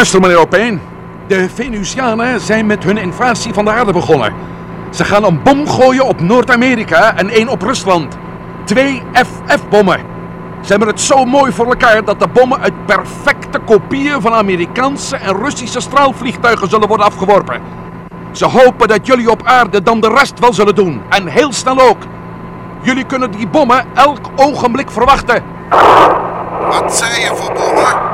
Luister, meneer Opeen. De Venusianen zijn met hun invasie van de aarde begonnen. Ze gaan een bom gooien op Noord-Amerika en één op Rusland. Twee FF-bommen. Ze hebben het zo mooi voor elkaar dat de bommen uit perfecte kopieën van Amerikaanse en Russische straalvliegtuigen zullen worden afgeworpen. Ze hopen dat jullie op aarde dan de rest wel zullen doen. En heel snel ook. Jullie kunnen die bommen elk ogenblik verwachten. Wat zei je voor bommen?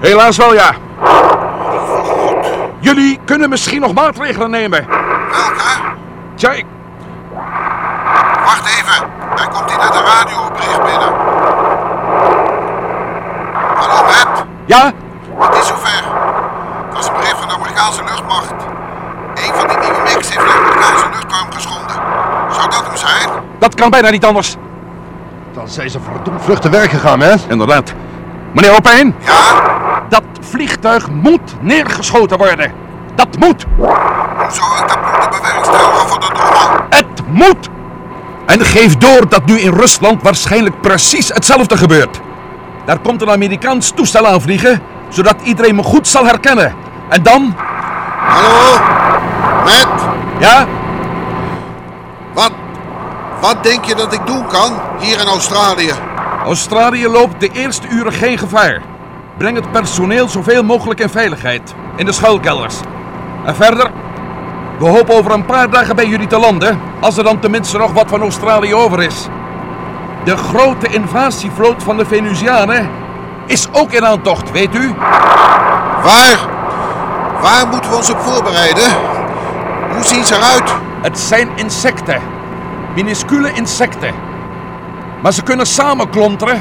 Helaas wel ja. Jullie kunnen misschien nog maatregelen nemen. Welke? Tja, ik... Wacht even. Er komt hier net een radiobericht binnen. Hallo Matt, Ja? het is zover. Het was een bericht van de Amerikaanse luchtmacht. Een van die nieuwe MiGs heeft de Amerikaanse luchtruim geschonden. Zou dat hem zijn? Dat kan bijna niet anders. Dan zijn ze verdomd vlug te werk gegaan, hè? Inderdaad. Meneer Opeen, Ja? dat vliegtuig moet neergeschoten worden. Dat moet. Zou ik dat moeten bewerkstelligen voor de? Het moet. En geef door dat nu in Rusland waarschijnlijk precies hetzelfde gebeurt. Daar komt een Amerikaans toestel aanvliegen, zodat iedereen me goed zal herkennen. En dan, Hallo? Matt, ja, wat, wat denk je dat ik doen kan hier in Australië? Australië loopt de eerste uren geen gevaar. Breng het personeel zoveel mogelijk in veiligheid. In de schuilkelders. En verder, we hopen over een paar dagen bij jullie te landen. Als er dan tenminste nog wat van Australië over is. De grote invasievloot van de Venusianen is ook in aantocht, weet u? Waar? Waar moeten we ons op voorbereiden? Hoe zien ze eruit? Het zijn insecten. Minuscule insecten. Maar ze kunnen samenklonteren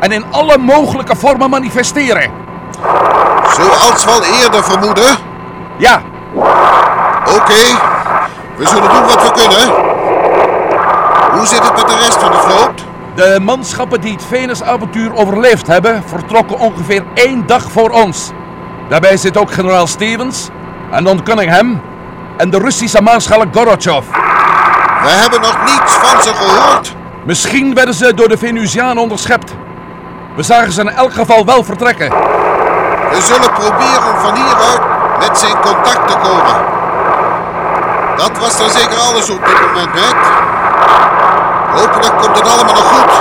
en in alle mogelijke vormen manifesteren. Zoals we al eerder vermoeden. Ja, Oké, we zullen doen wat we kunnen. Hoe zit het met de rest van de vloot? De manschappen die het Venusavontuur overleefd hebben, vertrokken ongeveer één dag voor ons. Daarbij zit ook generaal Stevens en Don Cunningham en de Russische maarschalk Gorbachev. We hebben nog niets van ze gehoord. Misschien werden ze door de Venusianen onderschept. We zagen ze in elk geval wel vertrekken. We zullen proberen van hieruit met ze in contact te komen. Dat was dan zeker alles op dit moment, Matt. Hopelijk komt het allemaal nog goed.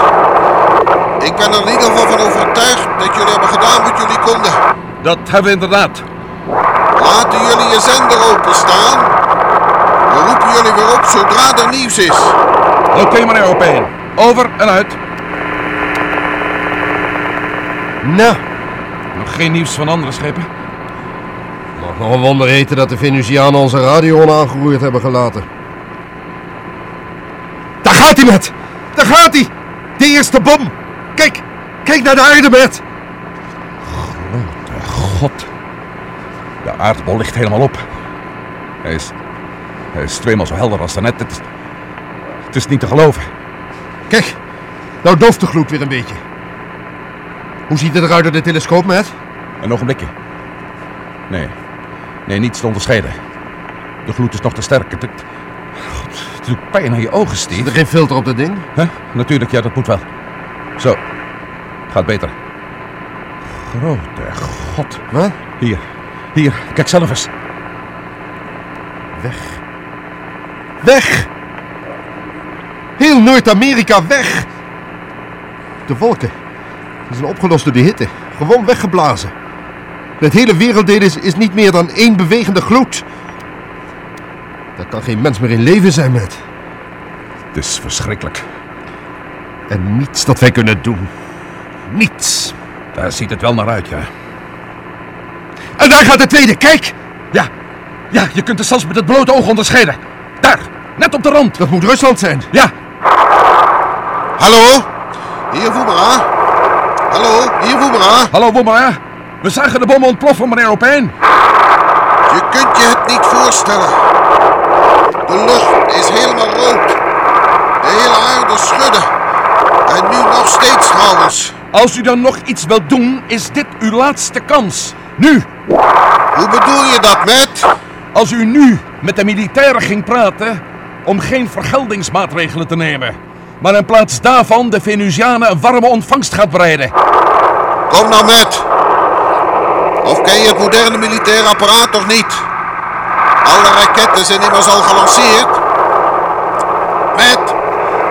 Ik ben er in ieder geval van overtuigd dat jullie hebben gedaan wat jullie konden. Dat hebben we inderdaad. Laten jullie je zender openstaan. We roepen jullie weer op zodra er nieuws is. Oké, meneer Opeen. Over en uit. Nou, Nog geen nieuws van andere schepen? mag nog een wonder heten dat de Venusianen onze radio onaangeroerd hebben gelaten. Daar gaat hij met! Daar gaat hij! De eerste bom! Kijk! Kijk naar de aarde, met! God. De aardbol ligt helemaal op. Hij is, hij is tweemaal zo helder als daarnet. Het is, het is niet te geloven. Kijk, nou dooft de gloed weer een beetje. Hoe ziet het eruit door de telescoop, met? Een ogenblikje. Nee, nee, niets te onderscheiden. De gloed is nog te sterk. Het, God, het doet pijn aan je ogen, Zit er Steve. geen filter op dat ding? Huh? Natuurlijk, ja, dat moet wel. Zo, gaat beter. Grote God. Wat? Hier, hier, kijk zelf eens. Weg. Weg! Heel Noord-Amerika weg! De wolken. Die zijn opgelost door de hitte. Gewoon weggeblazen. Het hele werelddeel is, is niet meer dan één bewegende gloed. Daar kan geen mens meer in leven zijn met. Het is verschrikkelijk. En niets dat wij kunnen doen. Niets. Daar ziet het wel naar uit, ja. En daar gaat de tweede, kijk! Ja, ja, je kunt het zelfs met het blote oog onderscheiden. Daar, net op de rand. Dat moet Rusland zijn. Ja, Hallo? Hier Woemera? Hallo, hier Woemera? hallo Woemera. We zagen de bom ontploffen, meneer Opijn. Je kunt je het niet voorstellen. De lucht is helemaal rood. De hele aarde schudde. En nu nog steeds trouwens. Als u dan nog iets wilt doen, is dit uw laatste kans. Nu, Hoe bedoel je dat, met? als u nu met de militairen ging praten om geen vergeldingsmaatregelen te nemen, maar in plaats daarvan de Venusianen een warme ontvangst gaat bereiden. Kom nou met. Of ken je het moderne militaire apparaat toch niet? Alle raketten zijn immers al gelanceerd. Met,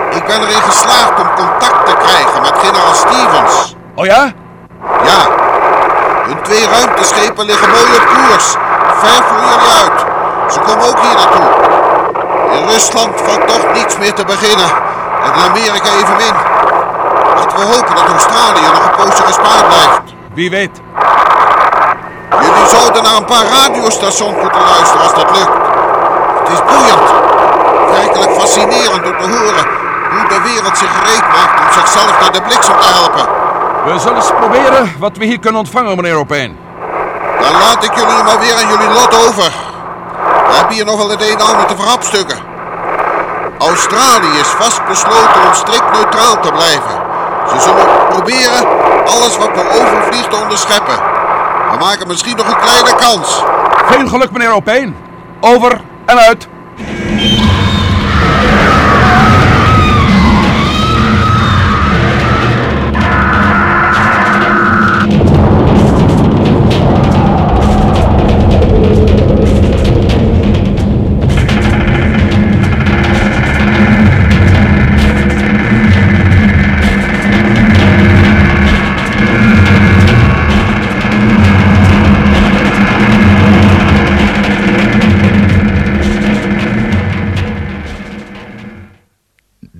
ik ben erin geslaagd om contact te krijgen met generaal Stevens. Oh ja? Ja, hun twee ruimteschepen liggen mooi op koers. Ver voor jullie uit. Ze komen ook hier naartoe. In Rusland valt toch niets meer te beginnen. En Amerika evenmin. Laten we hopen dat Australië nog een poosje gespaard blijft. Wie weet. Jullie zouden naar een paar radiostations moeten luisteren als dat lukt. Het is boeiend. Werkelijk fascinerend om te horen hoe de wereld zich gereed maakt om zichzelf naar de bliksem te helpen. We zullen eens proberen wat we hier kunnen ontvangen, meneer Opijn. Dan laat ik jullie maar weer aan jullie lot over. We hebben hier nog wel het een en ander te verhapstukken. Australië is vastbesloten om strikt neutraal te blijven. Ze zullen proberen alles wat we overvliegt te onderscheppen. We maken misschien nog een kleine kans. Veel geluk, meneer Opijn. Over en uit.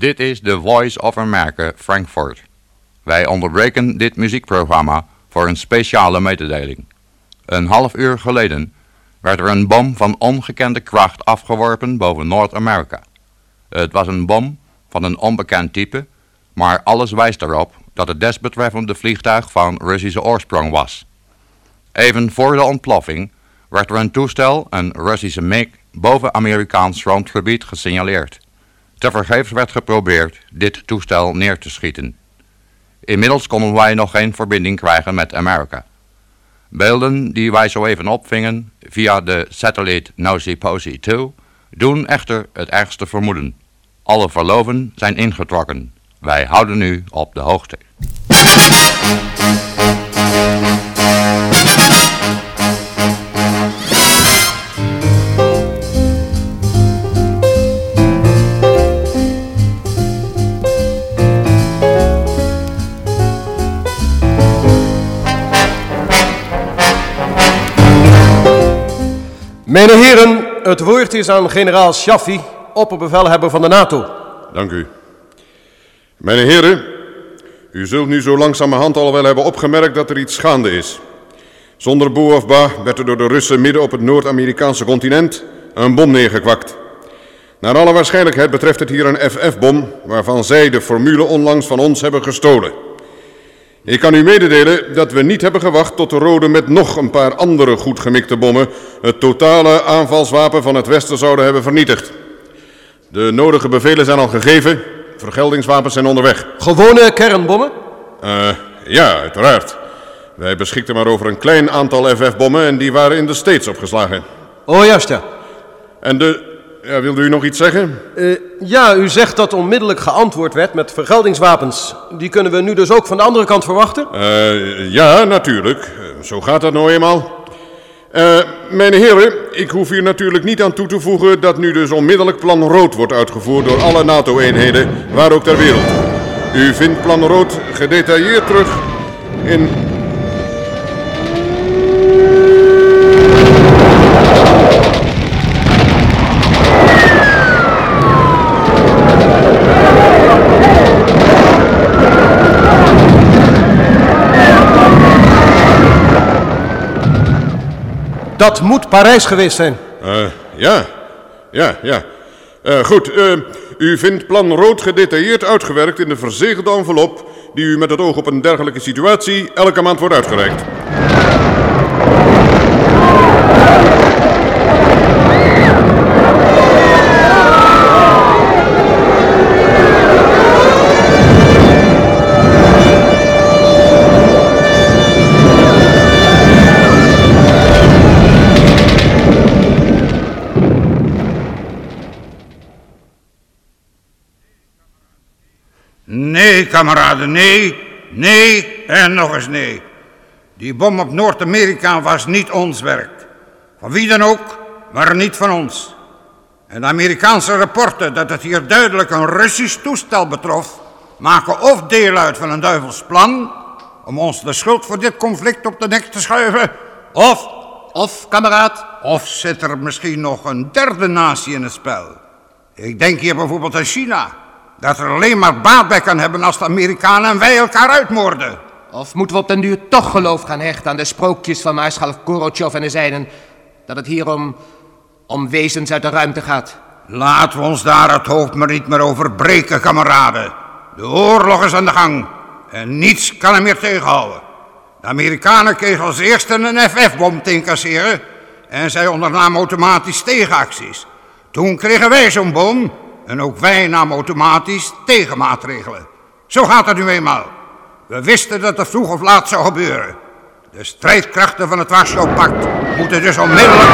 Dit is The Voice of America, Frankfurt. Wij onderbreken dit muziekprogramma voor een speciale mededeling. Een half uur geleden werd er een bom van ongekende kracht afgeworpen boven Noord-Amerika. Het was een bom van een onbekend type, maar alles wijst erop dat het desbetreffende vliegtuig van Russische oorsprong was. Even voor de ontploffing werd er een toestel, een Russische MiG, boven Amerikaans grondgebied gesignaleerd. Tevergeefs werd geprobeerd dit toestel neer te schieten. Inmiddels konden wij nog geen verbinding krijgen met Amerika. Beelden die wij zo even opvingen via de satelliet Nosy Posy 2 doen echter het ergste vermoeden. Alle verloven zijn ingetrokken. Wij houden u op de hoogte. Mijn heren, het woord is aan generaal Shaffi, opperbevelhebber van de NATO. Dank u. Mijn heren, u zult nu zo langzamerhand al wel hebben opgemerkt dat er iets gaande is. Zonder boe of ba werd er door de Russen midden op het Noord-Amerikaanse continent een bom neergekwakt. Naar alle waarschijnlijkheid betreft het hier een FF-bom, waarvan zij de formule onlangs van ons hebben gestolen. Ik kan u mededelen dat we niet hebben gewacht tot de Rode met nog een paar andere goed gemikte bommen het totale aanvalswapen van het Westen zouden hebben vernietigd. De nodige bevelen zijn al gegeven, vergeldingswapens zijn onderweg. Gewone kernbommen? Eh, ja, uiteraard. Wij beschikten maar over een klein aantal FF-bommen en die waren in de States opgeslagen. Oh juist ja. En de... Ja, wilde u nog iets zeggen? Eh, ja, u zegt dat onmiddellijk geantwoord werd met vergeldingswapens. Die kunnen we nu dus ook van de andere kant verwachten? Eh, ja, natuurlijk. Eh, Zo gaat dat nou eenmaal. Mijn heren, ik hoef hier natuurlijk niet aan toe te voegen dat nu dus onmiddellijk plan rood wordt uitgevoerd door alle NATO-eenheden, waar ook ter wereld. U vindt plan rood gedetailleerd terug in Dat moet Parijs geweest zijn. Uh, ja, ja, ja. Uh, goed, uh, u vindt plan rood gedetailleerd uitgewerkt in de verzegelde envelop... die u met het oog op een dergelijke situatie elke maand wordt uitgereikt. Nee, kameraden, nee, nee en nog eens nee. Die bom op Noord-Amerika was niet ons werk. Van wie dan ook, maar niet van ons. En de Amerikaanse rapporten dat het hier duidelijk een Russisch toestel betrof, maken of deel uit van een duivels plan om ons de schuld voor dit conflict op de nek te schuiven, of... Of, kameraad? Of zit er misschien nog een derde natie in het spel? Ik denk hier bijvoorbeeld aan China dat er alleen maar baat bij kan hebben als de Amerikanen en wij elkaar uitmoorden. Of moeten we op den duur toch geloof gaan hechten aan de sprookjes van Maarschalk Gorotjov en de zijnen... dat het hier om, om wezens uit de ruimte gaat? Laten we ons daar het hoofd maar niet meer over breken, kameraden. De oorlog is aan de gang en niets kan hem meer tegenhouden. De Amerikanen kregen als eerste een FF-bom te incasseren... en zij ondernamen automatisch tegenacties. Toen kregen wij zo'n bom en ook wij namen automatisch tegenmaatregelen. Zo gaat het nu eenmaal. We wisten dat het vroeg of laat zou gebeuren. De strijdkrachten van het Warschau-pact moeten dus onmiddellijk...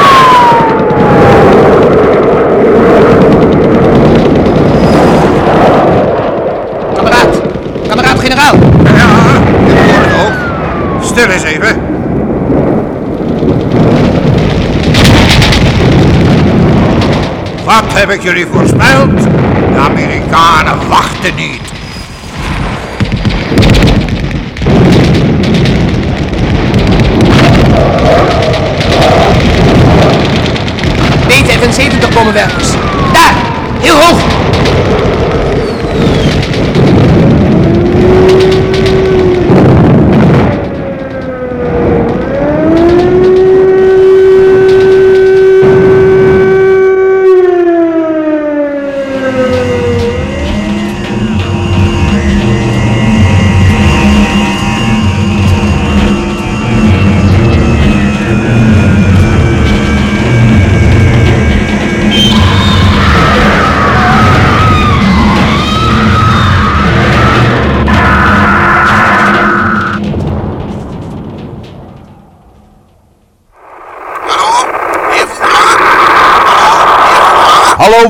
Kameraad, kameraad-generaal. Ja, ik hoor het ook. Stil eens even. Wat heb ik jullie voorspeld? De Amerikanen wachten niet. B-75 bommenwerpers. Daar, heel hoog.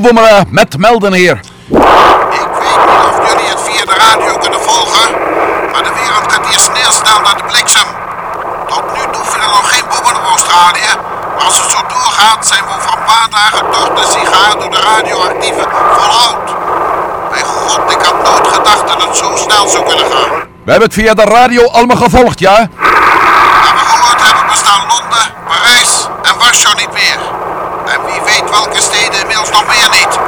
Wommelen, met Melden hier. Ik weet niet of jullie het via de radio kunnen volgen, maar de wereld gaat hier sneeuwsnel naar de bliksem. Tot nu toe vielen nog geen bommen op Australië, maar als het zo doorgaat zijn we over een paar dagen toch de sigaar door de radioactieve volhout. Bij god, ik had nooit gedacht dat het zo snel zou kunnen gaan. We hebben het via de radio allemaal gevolgd, ja? Naar we gehoord hebben bestaan Londen, Parijs en Warschau niet meer. En wie weet welke steden inmiddels nog meer niet.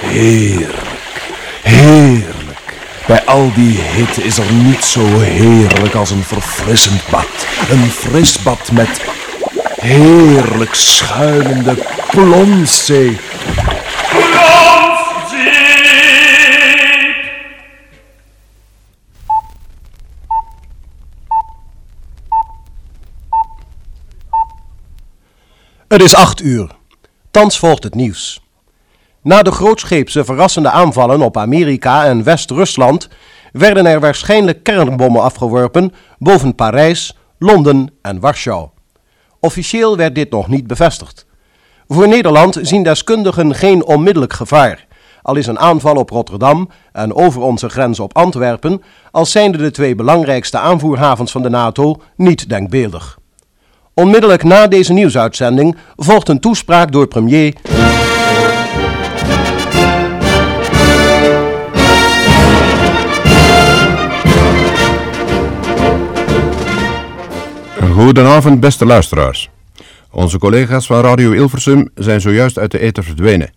Heerlijk, heerlijk. Bij al die hitte is er niets zo heerlijk als een verfrissend bad. Een fris bad met heerlijk schuimende plonzee. Het is acht uur. Thans volgt het nieuws. Na de grootscheepse verrassende aanvallen op Amerika en West-Rusland werden er waarschijnlijk kernbommen afgeworpen boven Parijs, Londen en Warschau. Officieel werd dit nog niet bevestigd. Voor Nederland zien deskundigen geen onmiddellijk gevaar, al is een aanval op Rotterdam en over onze grens op Antwerpen, als zijnde de twee belangrijkste aanvoerhavens van de NATO, niet denkbeeldig. Onmiddellijk na deze nieuwsuitzending volgt een toespraak door premier Goedenavond, beste luisteraars. Onze collega's van Radio Ilversum zijn zojuist uit de ether verdwenen.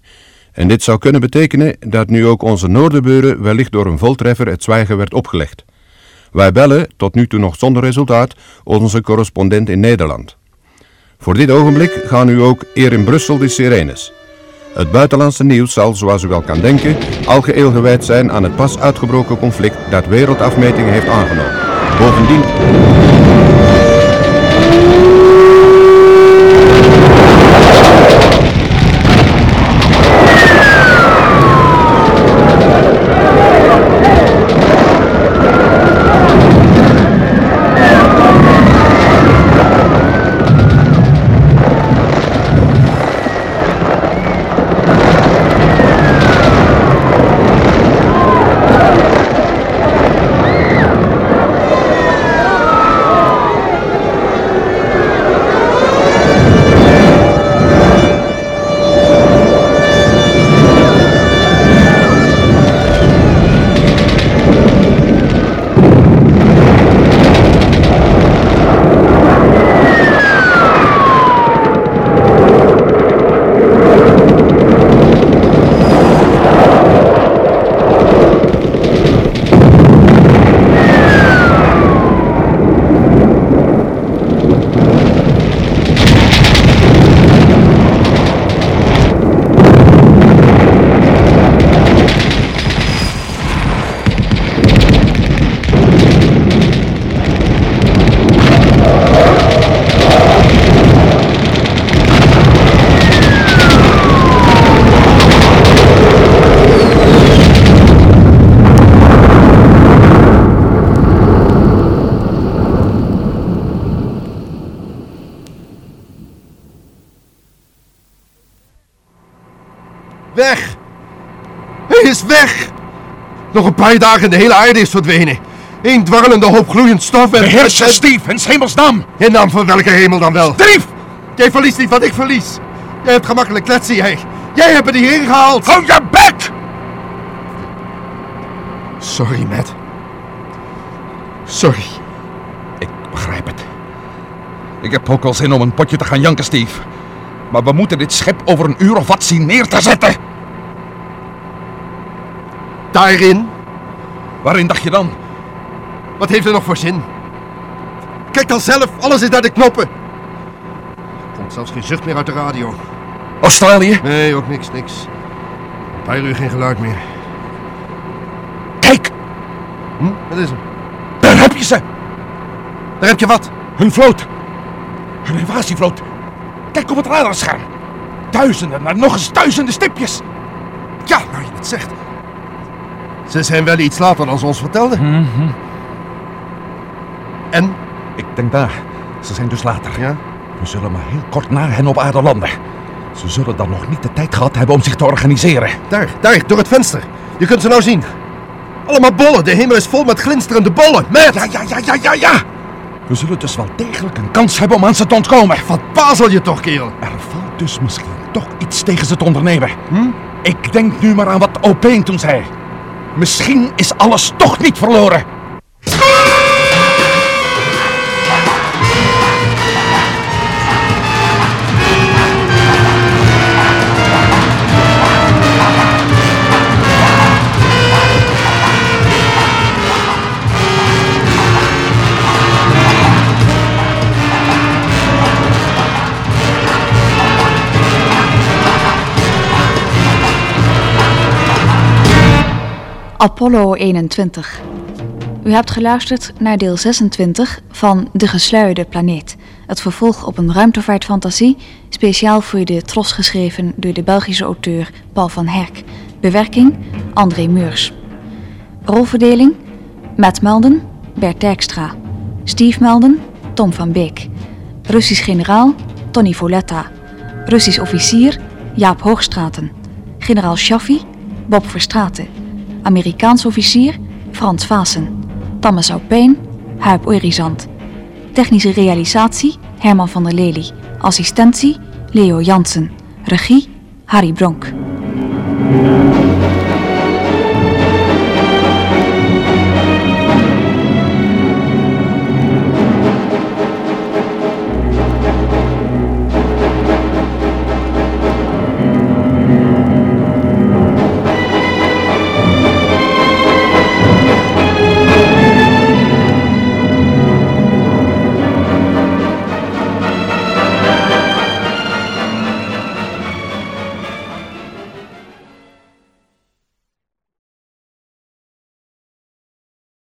En dit zou kunnen betekenen dat nu ook onze Noorderbeuren wellicht door een voltreffer het zwijgen werd opgelegd. Wij bellen, tot nu toe nog zonder resultaat, onze correspondent in Nederland. Voor dit ogenblik gaan nu ook eer in Brussel de sirenes. Het buitenlandse nieuws zal, zoals u wel kan denken, algeheel gewijd zijn aan het pas uitgebroken conflict dat wereldafmetingen heeft aangenomen. Bovendien... Weg! Hij is weg! Nog een paar dagen en de hele aarde is verdwenen. Eén dwarrelende hoop gloeiend stof en... Beheers en- Steve, in 's hemels naam! In naam van welke hemel dan wel? Steve! Jij verliest niet wat ik verlies. Jij hebt gemakkelijk kletsen, jij. Jij hebt me hierheen gehaald. Hou je bek! Sorry, Matt. Sorry. Ik begrijp het. Ik heb ook al zin om een potje te gaan janken, Steve. Maar we moeten dit schip over een uur of wat zien neer te zetten. Daarin? Waarin dacht je dan? Wat heeft er nog voor zin? Kijk dan zelf, alles is naar de knoppen. Er komt zelfs geen zucht meer uit de radio. Australië? Nee, ook niks, niks. Een paar uur geen geluid meer. Kijk, Hm? Wat is er? daar heb je ze! Daar heb je wat. Hun vloot. Hun invasievloot. Kijk op het radarscherm. Duizenden, maar nog eens duizenden stipjes. Ja, nou je het zegt. Ze zijn wel iets later dan ze ons vertelden. En? Ik denk daar. Ze zijn dus later. Ja? We zullen maar heel kort na hen op aarde landen. Ze zullen dan nog niet de tijd gehad hebben om zich te organiseren. Daar, daar, door het venster. Je kunt ze nou zien. Allemaal bollen. De hemel is vol met glinsterende bollen. Ja, ja, ja, ja, ja, ja! We zullen dus wel degelijk een kans hebben om aan ze te ontkomen. Wat pazel je toch, kerel? Er valt dus misschien toch iets tegen ze te ondernemen. Ik denk nu maar aan wat Opeen toen zei. Misschien is alles toch niet verloren. Apollo 21. U hebt geluisterd naar deel 26 van De Gesluierde Planeet. Het vervolg op een ruimtevaartfantasie, speciaal voor de Tros geschreven door de Belgische auteur Paul van Herk. Bewerking André Meurs. Rolverdeling Matt Melden, Bert Dijkstra. Steve Melden, Tom van Beek. Russisch generaal Tony Voletta. Russisch officier Jaap Hoogstraten. Generaal Shaffi Bob Verstraeten. Amerikaans officier Frans Vaassen. Thomas Aupeen, Huip Oerizant. Technische realisatie Herman van der Lely. Assistentie Leo Jansen. Regie Harry Bronk.